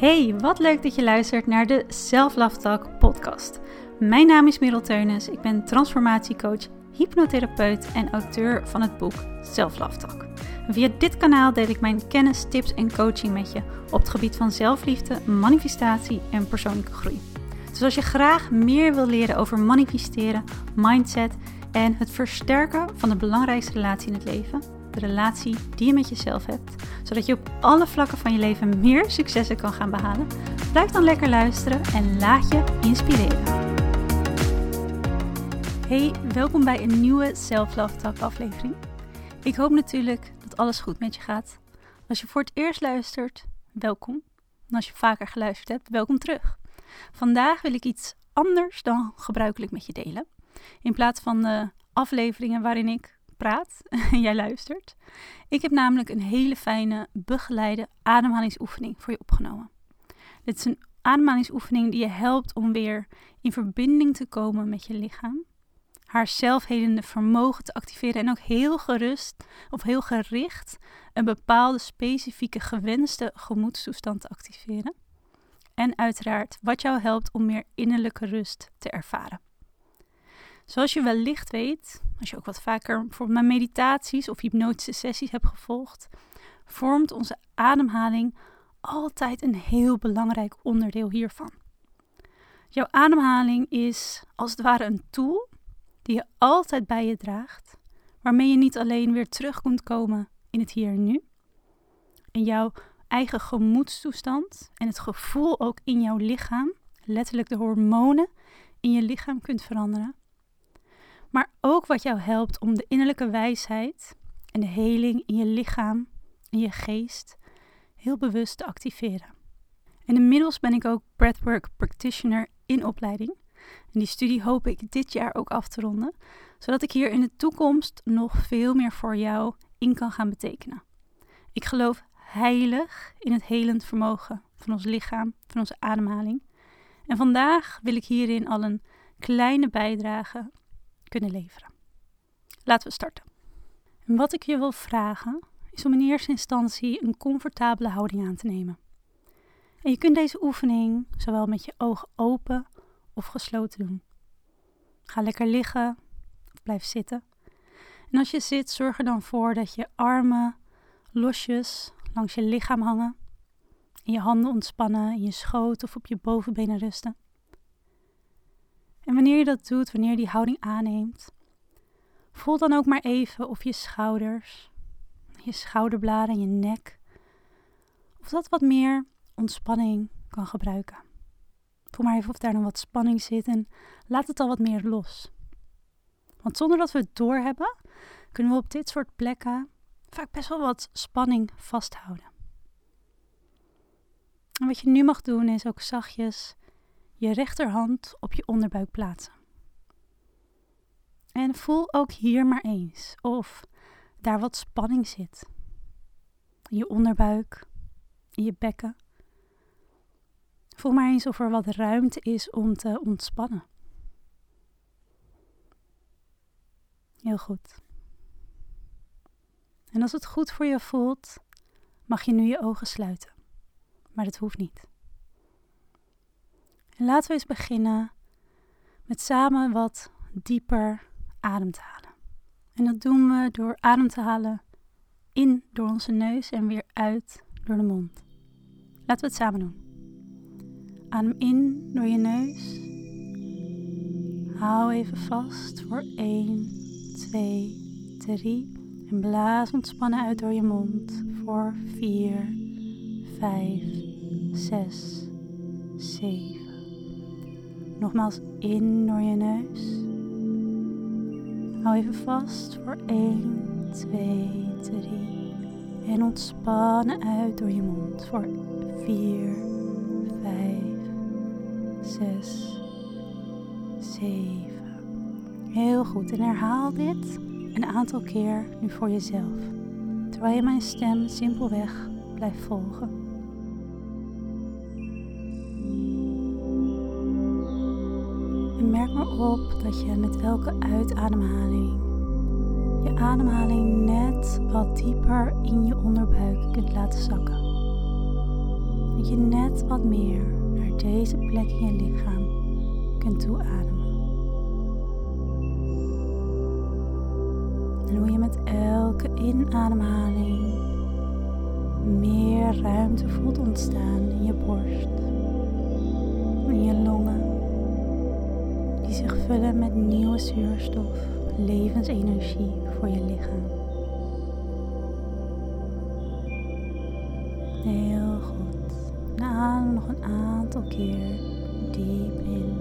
Hey, wat leuk dat je luistert naar de Self Love Talk podcast. Mijn naam is Merel Teunis, ik ben transformatiecoach, hypnotherapeut en auteur van het boek Self Love Talk. via dit kanaal deel ik mijn kennis, tips en coaching met je op het gebied van zelfliefde, manifestatie en persoonlijke groei. Dus als je graag meer wil leren over manifesteren, mindset en het versterken van de belangrijkste relatie in het leven, de relatie die je met jezelf hebt, zodat je op alle vlakken van je leven meer successen kan gaan behalen, blijf dan lekker luisteren en laat je inspireren. Hey, welkom bij een nieuwe Self Love Talk aflevering. Ik hoop natuurlijk dat alles goed met je gaat. Als je voor het eerst luistert, welkom. En als je vaker geluisterd hebt, welkom terug. Vandaag wil ik iets anders dan gebruikelijk met je delen. In plaats van de afleveringen waarin ik praat en jij luistert. Ik heb namelijk een hele fijne begeleide ademhalingsoefening voor je opgenomen. Dit is een ademhalingsoefening die je helpt om weer in verbinding te komen met je lichaam. Haar zelfhelende vermogen te activeren en ook heel gerust of heel gericht een bepaalde specifieke gewenste gemoedstoestand te activeren. En uiteraard wat jou helpt om meer innerlijke rust te ervaren. Zoals je wellicht weet, als je ook wat vaker voor mijn meditaties of hypnotische sessies hebt gevolgd, vormt onze ademhaling altijd een heel belangrijk onderdeel hiervan. Jouw ademhaling is als het ware een tool die je altijd bij je draagt, waarmee je niet alleen weer terug kunt komen in het hier en nu, in jouw eigen gemoedstoestand en het gevoel ook in jouw lichaam, letterlijk de hormonen in je lichaam kunt veranderen, maar ook wat jou helpt om de innerlijke wijsheid en de heling in je lichaam en je geest heel bewust te activeren. En inmiddels ben ik ook Breathwork Practitioner in opleiding. En die studie hoop ik dit jaar ook af te ronden, zodat ik hier in de toekomst nog veel meer voor jou in kan gaan betekenen. Ik geloof heilig in het helend vermogen van ons lichaam, van onze ademhaling. En vandaag wil ik hierin al een kleine bijdrage kunnen leveren. Laten we starten. En wat ik je wil vragen is om in eerste instantie een comfortabele houding aan te nemen. En je kunt deze oefening zowel met je ogen open of gesloten doen. Ga lekker liggen of blijf zitten. En als je zit, zorg er dan voor dat je armen losjes langs je lichaam hangen. En je handen ontspannen in je schoot of op je bovenbenen rusten. En wanneer je dat doet, wanneer je die houding aanneemt, voel dan ook maar even of je schouders, je schouderbladen en je nek, of dat wat meer ontspanning kan gebruiken. Voel maar even of daar nog wat spanning zit en laat het al wat meer los. Want zonder dat we het doorhebben, kunnen we op dit soort plekken vaak best wel wat spanning vasthouden. En wat je nu mag doen is ook zachtjes je rechterhand op je onderbuik plaatsen. En voel ook hier maar eens of daar wat spanning zit. In je onderbuik, in je bekken. Voel maar eens of er wat ruimte is om te ontspannen. Heel goed. En als het goed voor je voelt, mag je nu je ogen sluiten. Maar dat hoeft niet. En laten we eens beginnen met samen wat dieper adem te halen. En dat doen we door adem te halen in door onze neus en weer uit door de mond. Laten we het samen doen. Adem in door je neus. Hou even vast voor 1, 2, 3. En blaas ontspannen uit door je mond voor 4, 5, 6, 7. Nogmaals in door je neus. Hou even vast voor 1, 2, 3. En ontspannen uit door je mond voor 4, 5, 6, 7. Heel goed. En herhaal dit een aantal keer nu voor jezelf. Terwijl je mijn stem simpelweg blijft volgen. Op dat je met elke uitademhaling je ademhaling net wat dieper in je onderbuik kunt laten zakken. dat je net wat meer naar deze plek in je lichaam kunt toeademen. En hoe je met elke inademhaling meer ruimte voelt ontstaan in je borst, in je longen, die zich vullen met nieuwe zuurstof, levensenergie voor je lichaam. Heel goed. Adem nog een aantal keer diep in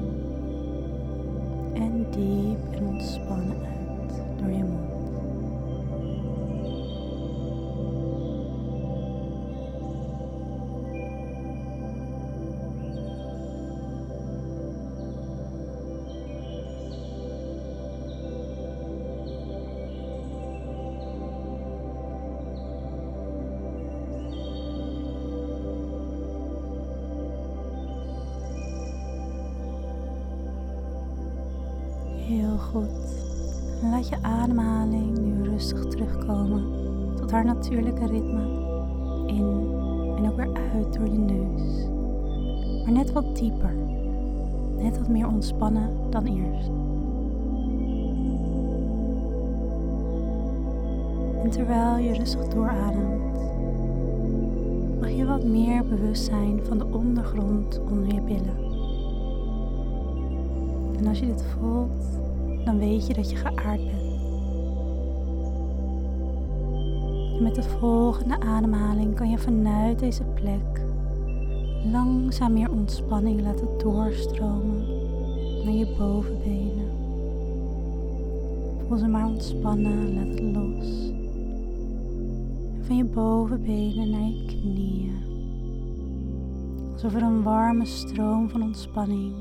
en diep en ontspannen je ademhaling nu rustig terugkomen tot haar natuurlijke ritme. In en ook weer uit door je neus. Maar net wat dieper. Net wat meer ontspannen dan eerst. En terwijl je rustig doorademt, mag je wat meer bewust zijn van de ondergrond onder je billen. En als je dit voelt, dan weet je dat je geaard bent. En met de volgende ademhaling kan je vanuit deze plek langzaam meer ontspanning laten doorstromen naar je bovenbenen. Voel ze maar ontspannen, laat het los. En van je bovenbenen naar je knieën. Alsof er een warme stroom van ontspanning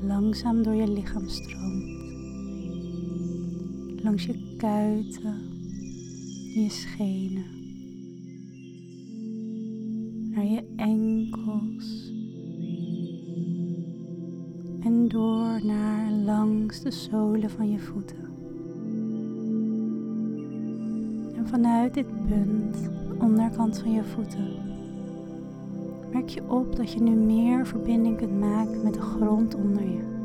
langzaam door je lichaam stroomt. Langs je kuiten en je schenen. Naar je enkels. En door naar langs de zolen van je voeten. En vanuit dit punt, de onderkant van je voeten, merk je op dat je nu meer verbinding kunt maken met de grond onder je.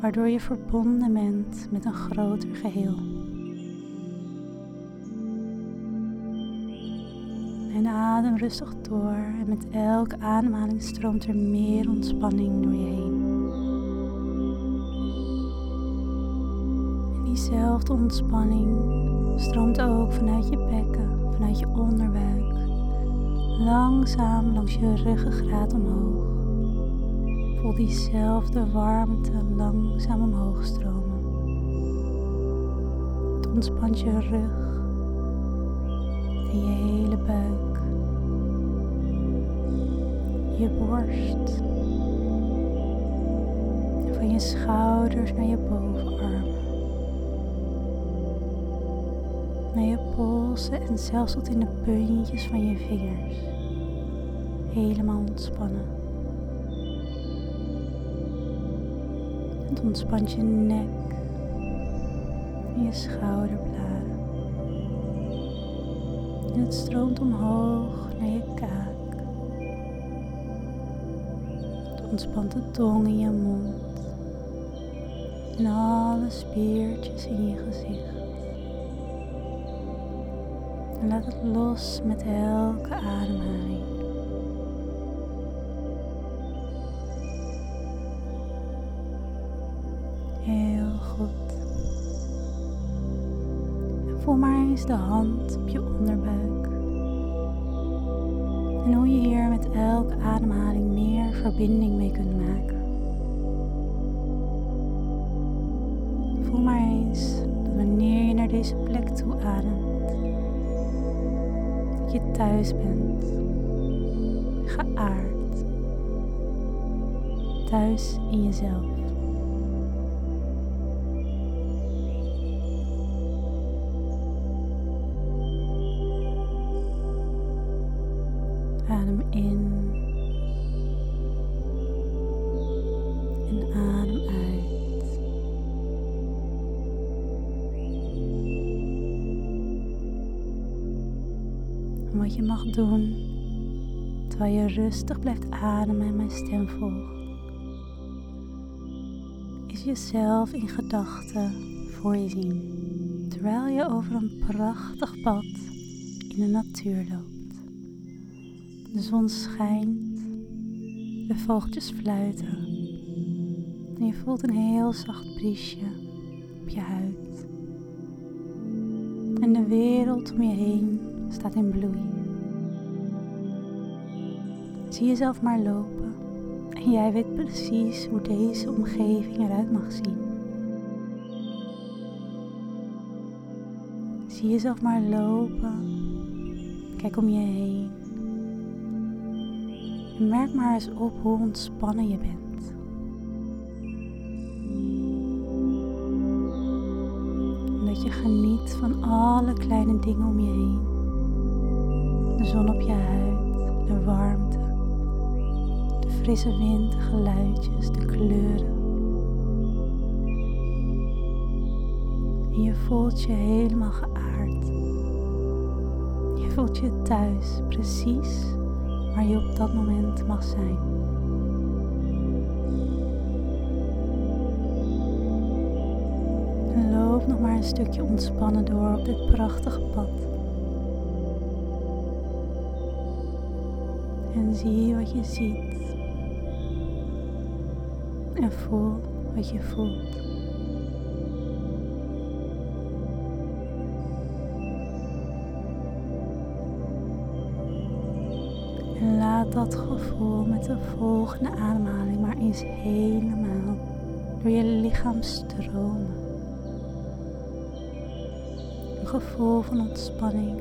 Waardoor je verbonden bent met een groter geheel. En adem rustig door en met elke ademhaling stroomt er meer ontspanning door je heen. En diezelfde ontspanning stroomt ook vanuit je bekken, vanuit je onderbuik langzaam langs je ruggengraat omhoog. Voel diezelfde warmte langzaam omhoog stromen. Het ontspant je rug en je hele buik, je borst van je schouders naar je bovenarmen. Naar je polsen en zelfs tot in de puntjes van je vingers helemaal ontspannen. Het ontspant je nek en je schouderbladen. En het stroomt omhoog naar je kaak. Het ontspant de tong in je mond. En alle spiertjes in je gezicht. En laat het los met elke ademhaling. Voel maar eens de hand op je onderbuik. En hoe je hier met elke ademhaling meer verbinding mee kunt maken. Voel maar eens dat wanneer je naar deze plek toe ademt, dat je thuis bent, geaard, thuis in jezelf. Wat je mag doen, terwijl je rustig blijft ademen en mijn stem volgt, is jezelf in gedachten voor je zien, terwijl je over een prachtig pad in de natuur loopt. De zon schijnt, de vogeltjes fluiten en je voelt een heel zacht briesje op je huid. En de wereld om je heen staat in bloei. Zie jezelf maar lopen en jij weet precies hoe deze omgeving eruit mag zien. Zie jezelf maar lopen. Kijk om je heen. En merk maar eens op hoe ontspannen je bent. En dat je geniet van alle kleine dingen om je heen. Zon op je huid, de warmte, de frisse wind, de geluidjes, de kleuren. En je voelt je helemaal geaard. Je voelt je thuis, precies waar je op dat moment mag zijn. En loop nog maar een stukje ontspannen door op dit prachtige pad. En zie wat je ziet. En voel wat je voelt. En laat dat gevoel met de volgende ademhaling maar eens helemaal door je lichaam stromen. Een gevoel van ontspanning,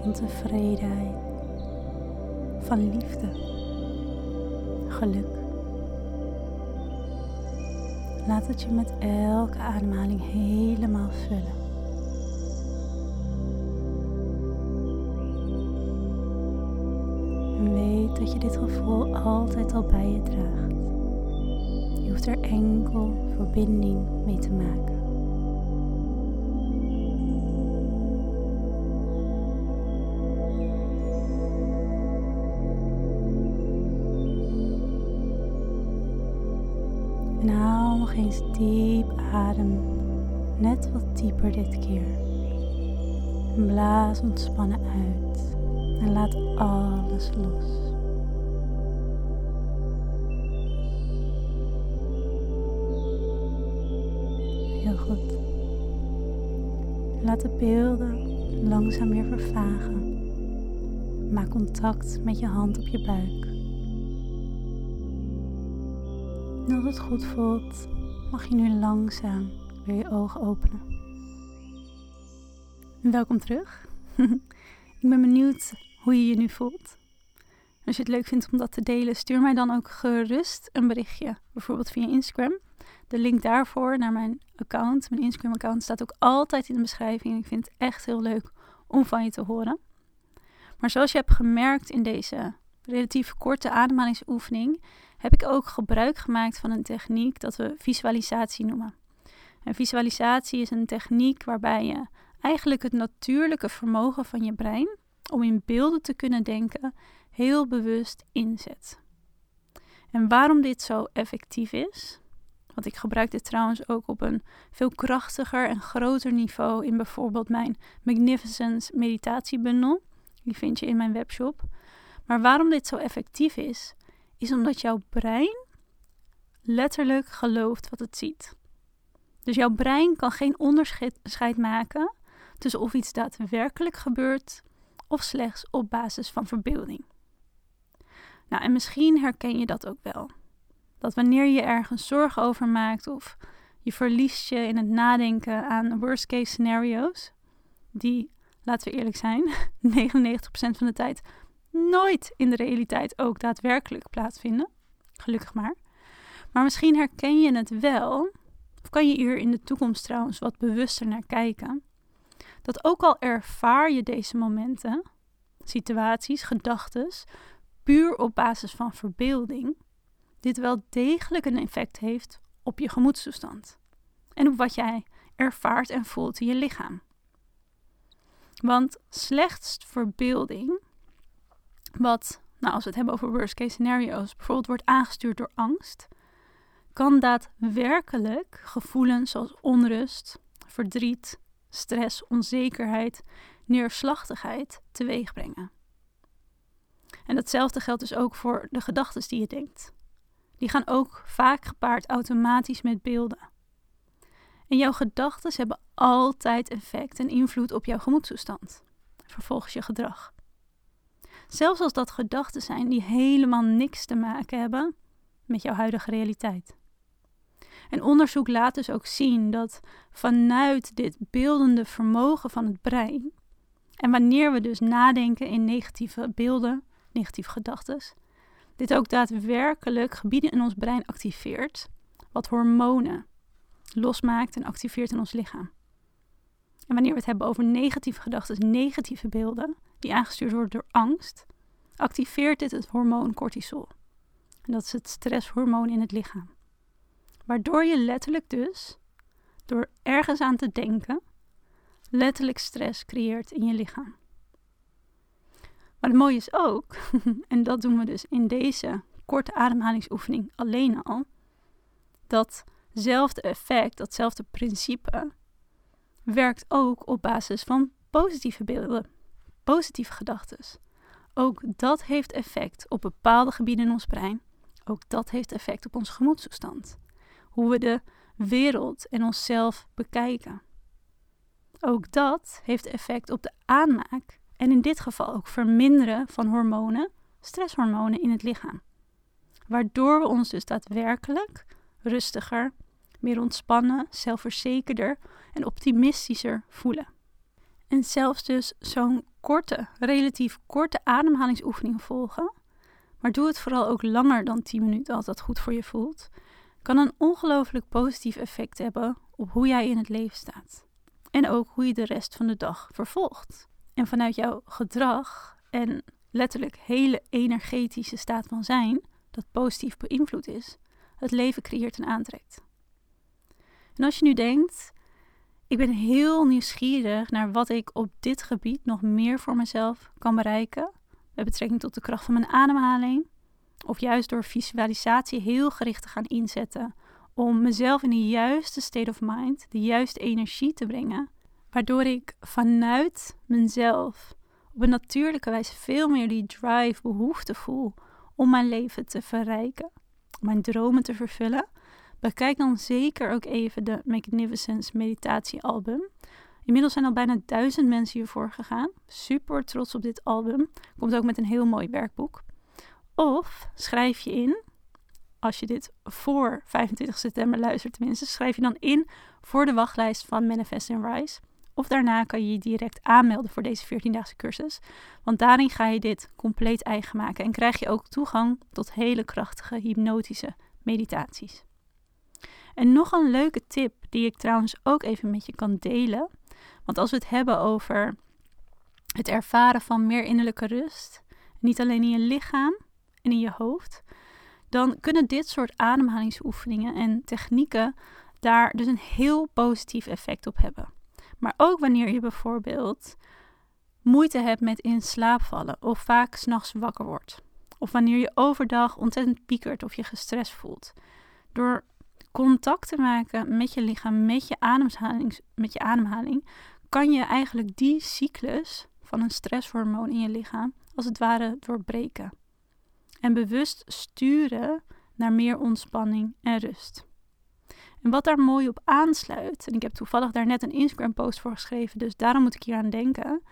van tevredenheid, van liefde, geluk. Laat het je met elke ademhaling helemaal vullen. En weet dat je dit gevoel altijd al bij je draagt. Je hoeft er enkel verbinding mee te maken. Diep adem, net wat dieper dit keer. En blaas ontspannen uit en laat alles los. Heel goed. Laat de beelden langzaam weer vervagen. Maak contact met je hand op je buik. En als het goed voelt, mag je nu langzaam weer je ogen openen. Welkom terug. Ik ben benieuwd hoe je je nu voelt. Als je het leuk vindt om dat te delen, stuur mij dan ook gerust een berichtje. Bijvoorbeeld via Instagram. De link daarvoor naar mijn account, mijn Instagram-account, staat ook altijd in de beschrijving. Ik vind het echt heel leuk om van je te horen. Maar zoals je hebt gemerkt in deze relatief korte ademhalingsoefening, heb ik ook gebruik gemaakt van een techniek dat we visualisatie noemen. En visualisatie is een techniek waarbij je eigenlijk het natuurlijke vermogen van je brein om in beelden te kunnen denken heel bewust inzet. En waarom dit zo effectief is, want ik gebruik dit trouwens ook op een veel krachtiger en groter niveau in bijvoorbeeld mijn Magnificence meditatiebundel. Die vind je in mijn webshop. Maar waarom dit zo effectief is, is omdat jouw brein letterlijk gelooft wat het ziet. Dus jouw brein kan geen onderscheid maken tussen of iets daadwerkelijk gebeurt of slechts op basis van verbeelding. Nou, en misschien herken je dat ook wel. Dat wanneer je ergens zorgen over maakt of je verliest je in het nadenken aan worst case scenario's, die, laten we eerlijk zijn, 99% van de tijd nooit in de realiteit ook daadwerkelijk plaatsvinden. Gelukkig maar. Maar misschien herken je het wel, of kan je hier in de toekomst trouwens wat bewuster naar kijken. Dat ook al ervaar je deze momenten, situaties, gedachten, puur op basis van verbeelding, dit wel degelijk een effect heeft op je gemoedstoestand en op wat jij ervaart en voelt in je lichaam. Want slechts verbeelding, wat, nou, als we het hebben over worst case scenario's, bijvoorbeeld wordt aangestuurd door angst, kan daadwerkelijk gevoelens zoals onrust, verdriet, stress, onzekerheid, neerslachtigheid teweeg brengen. En datzelfde geldt dus ook voor de gedachten die je denkt. Die gaan ook vaak gepaard automatisch met beelden. En jouw gedachten hebben altijd effect en invloed op jouw gemoedstoestand, vervolgens je gedrag. Zelfs als dat gedachten zijn die helemaal niks te maken hebben met jouw huidige realiteit. En onderzoek laat dus ook zien dat vanuit dit beeldende vermogen van het brein, en wanneer we dus nadenken in negatieve beelden, negatieve gedachten, dit ook daadwerkelijk gebieden in ons brein activeert, wat hormonen losmaakt en activeert in ons lichaam. En wanneer we het hebben over negatieve gedachten, negatieve beelden, die aangestuurd worden door angst, activeert dit het hormoon cortisol. Dat is het stresshormoon in het lichaam. Waardoor je letterlijk dus, door ergens aan te denken, letterlijk stress creëert in je lichaam. Maar het mooie is ook, en dat doen we dus in deze korte ademhalingsoefening alleen al, datzelfde effect, datzelfde principe, werkt ook op basis van positieve beelden, positieve gedachten. Ook dat heeft effect op bepaalde gebieden in ons brein. Ook dat heeft effect op onze gemoedstoestand. Hoe we de wereld en onszelf bekijken. Ook dat heeft effect op de aanmaak en in dit geval ook verminderen van hormonen, stresshormonen in het lichaam. Waardoor we ons dus daadwerkelijk rustiger, meer ontspannen, zelfverzekerder en optimistischer voelen. En zelfs dus zo'n korte, relatief korte ademhalingsoefening volgen, maar doe het vooral ook langer dan 10 minuten als dat goed voor je voelt, kan een ongelooflijk positief effect hebben op hoe jij in het leven staat. En ook hoe je de rest van de dag vervolgt. En vanuit jouw gedrag en letterlijk hele energetische staat van zijn, dat positief beïnvloed is, het leven creëert en aantrekt. En als je nu denkt, ik ben heel nieuwsgierig naar wat ik op dit gebied nog meer voor mezelf kan bereiken, met betrekking tot de kracht van mijn ademhaling, of juist door visualisatie heel gericht te gaan inzetten om mezelf in de juiste state of mind, de juiste energie te brengen, waardoor ik vanuit mezelf op een natuurlijke wijze veel meer die drive, behoefte voel om mijn leven te verrijken, mijn dromen te vervullen. Bekijk dan zeker ook even de Magnificence meditatiealbum. Inmiddels zijn al bijna duizend mensen hiervoor gegaan. Super trots op dit album. Komt ook met een heel mooi werkboek. Of schrijf je in, als je dit voor 25 september luistert tenminste, schrijf je dan in voor de wachtlijst van Manifest and Rise. Of daarna kan je je direct aanmelden voor deze 14-daagse cursus. Want daarin ga je dit compleet eigen maken en krijg je ook toegang tot hele krachtige hypnotische meditaties. En nog een leuke tip die ik trouwens ook even met je kan delen. Want als we het hebben over het ervaren van meer innerlijke rust, niet alleen in je lichaam en in je hoofd, dan kunnen dit soort ademhalingsoefeningen en technieken daar dus een heel positief effect op hebben. Maar ook wanneer je bijvoorbeeld moeite hebt met in slaap vallen of vaak s'nachts wakker wordt. Of wanneer je overdag ontzettend piekert of je gestrest voelt. Door contact te maken met je lichaam, met je, ademhaling, met je ademhaling, kan je eigenlijk die cyclus van een stresshormoon in je lichaam als het ware doorbreken. En bewust sturen naar meer ontspanning en rust. En wat daar mooi op aansluit, en ik heb toevallig daar net een Instagram-post voor geschreven, dus daarom moet ik hier aan denken.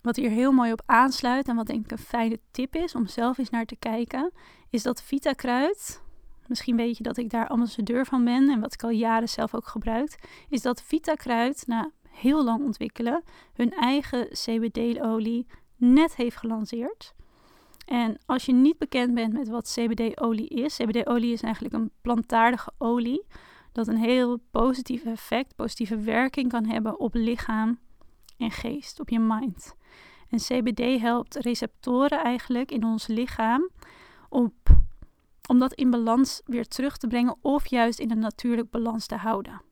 Wat hier heel mooi op aansluit en wat denk ik een fijne tip is om zelf eens naar te kijken, is dat Vita Kruid, misschien weet je dat ik daar ambassadeur van ben en wat ik al jaren zelf ook gebruik, is dat Vita Kruid na heel lang ontwikkelen hun eigen CBD-olie net heeft gelanceerd. En als je niet bekend bent met wat CBD-olie is, CBD-olie is eigenlijk een plantaardige olie dat een heel positief effect, positieve werking kan hebben op lichaam en geest, op je mind. En CBD helpt receptoren eigenlijk in ons lichaam op, om dat in balans weer terug te brengen of juist in een natuurlijk balans te houden.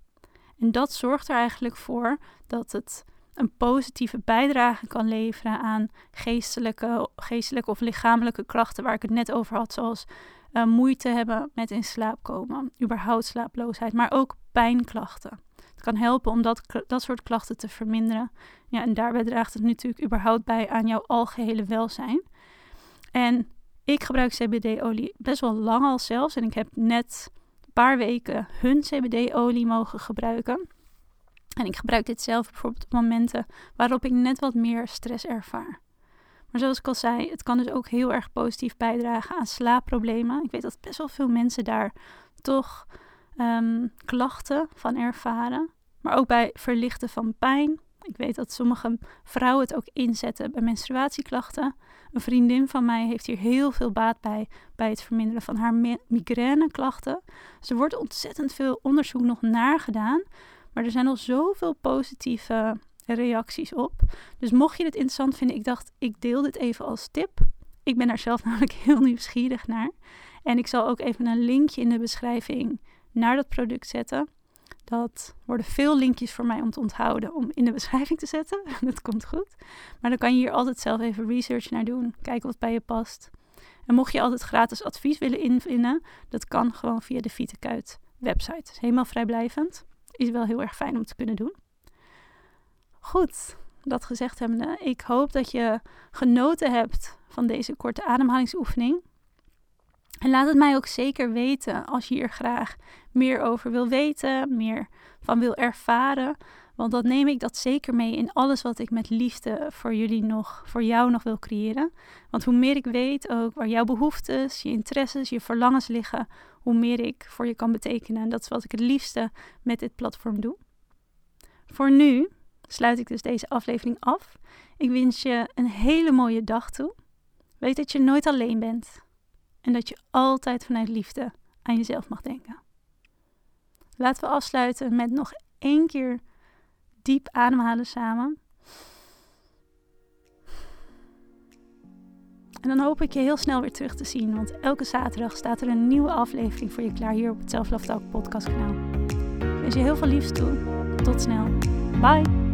En dat zorgt er eigenlijk voor dat het een positieve bijdrage kan leveren aan geestelijke, geestelijke of lichamelijke klachten waar ik het net over had, zoals uh, moeite hebben met in slaap komen, überhaupt slaaploosheid, maar ook pijnklachten. Het kan helpen om dat, dat soort klachten te verminderen. Ja, en daarbij draagt het natuurlijk überhaupt bij aan jouw algehele welzijn. En ik gebruik CBD-olie best wel lang al zelfs. En ik heb net een paar weken hun CBD-olie mogen gebruiken. En ik gebruik dit zelf bijvoorbeeld op momenten waarop ik net wat meer stress ervaar. Maar zoals ik al zei, het kan dus ook heel erg positief bijdragen aan slaapproblemen. Ik weet dat best wel veel mensen daar toch ehm, klachten van ervaren. Maar ook bij verlichten van pijn. Ik weet dat sommige vrouwen het ook inzetten bij menstruatieklachten. Een vriendin van mij heeft hier heel veel baat bij, bij het verminderen van haar migraineklachten. Er wordt ontzettend veel onderzoek nog naar gedaan. Maar er zijn al zoveel positieve reacties op. Dus mocht je het interessant vinden, ik dacht, ik deel dit even als tip. Ik ben daar zelf namelijk heel nieuwsgierig naar. En ik zal ook even een linkje in de beschrijving naar dat product zetten. Dat worden veel linkjes voor mij om te onthouden om in de beschrijving te zetten. dat komt goed. Maar dan kan je hier altijd zelf even research naar doen. Kijken wat bij je past. En mocht je altijd gratis advies willen invullen, dat kan gewoon via de Vietenkuit website. helemaal vrijblijvend. Is wel heel erg fijn om te kunnen doen. Goed, dat gezegd hebbende, ik hoop dat je genoten hebt van deze korte ademhalingsoefening. En laat het mij ook zeker weten als je hier graag meer over wil weten, meer van wil ervaren. Want dat neem ik dat zeker mee in alles wat ik met liefde voor jullie nog, voor jou nog wil creëren. Want hoe meer ik weet ook waar jouw behoeftes, je interesses, je verlangens liggen, hoe meer ik voor je kan betekenen. En dat is wat ik het liefste met dit platform doe. Voor nu sluit ik dus deze aflevering af. Ik wens je een hele mooie dag toe. Weet dat je nooit alleen bent en dat je altijd vanuit liefde aan jezelf mag denken. Laten we afsluiten met nog één keer diep ademhalen samen. En dan hoop ik je heel snel weer terug te zien, want elke zaterdag staat er een nieuwe aflevering voor je klaar hier op het Self Love Talk podcast kanaal. Ik wens je heel veel liefs toe. Tot snel. Bye!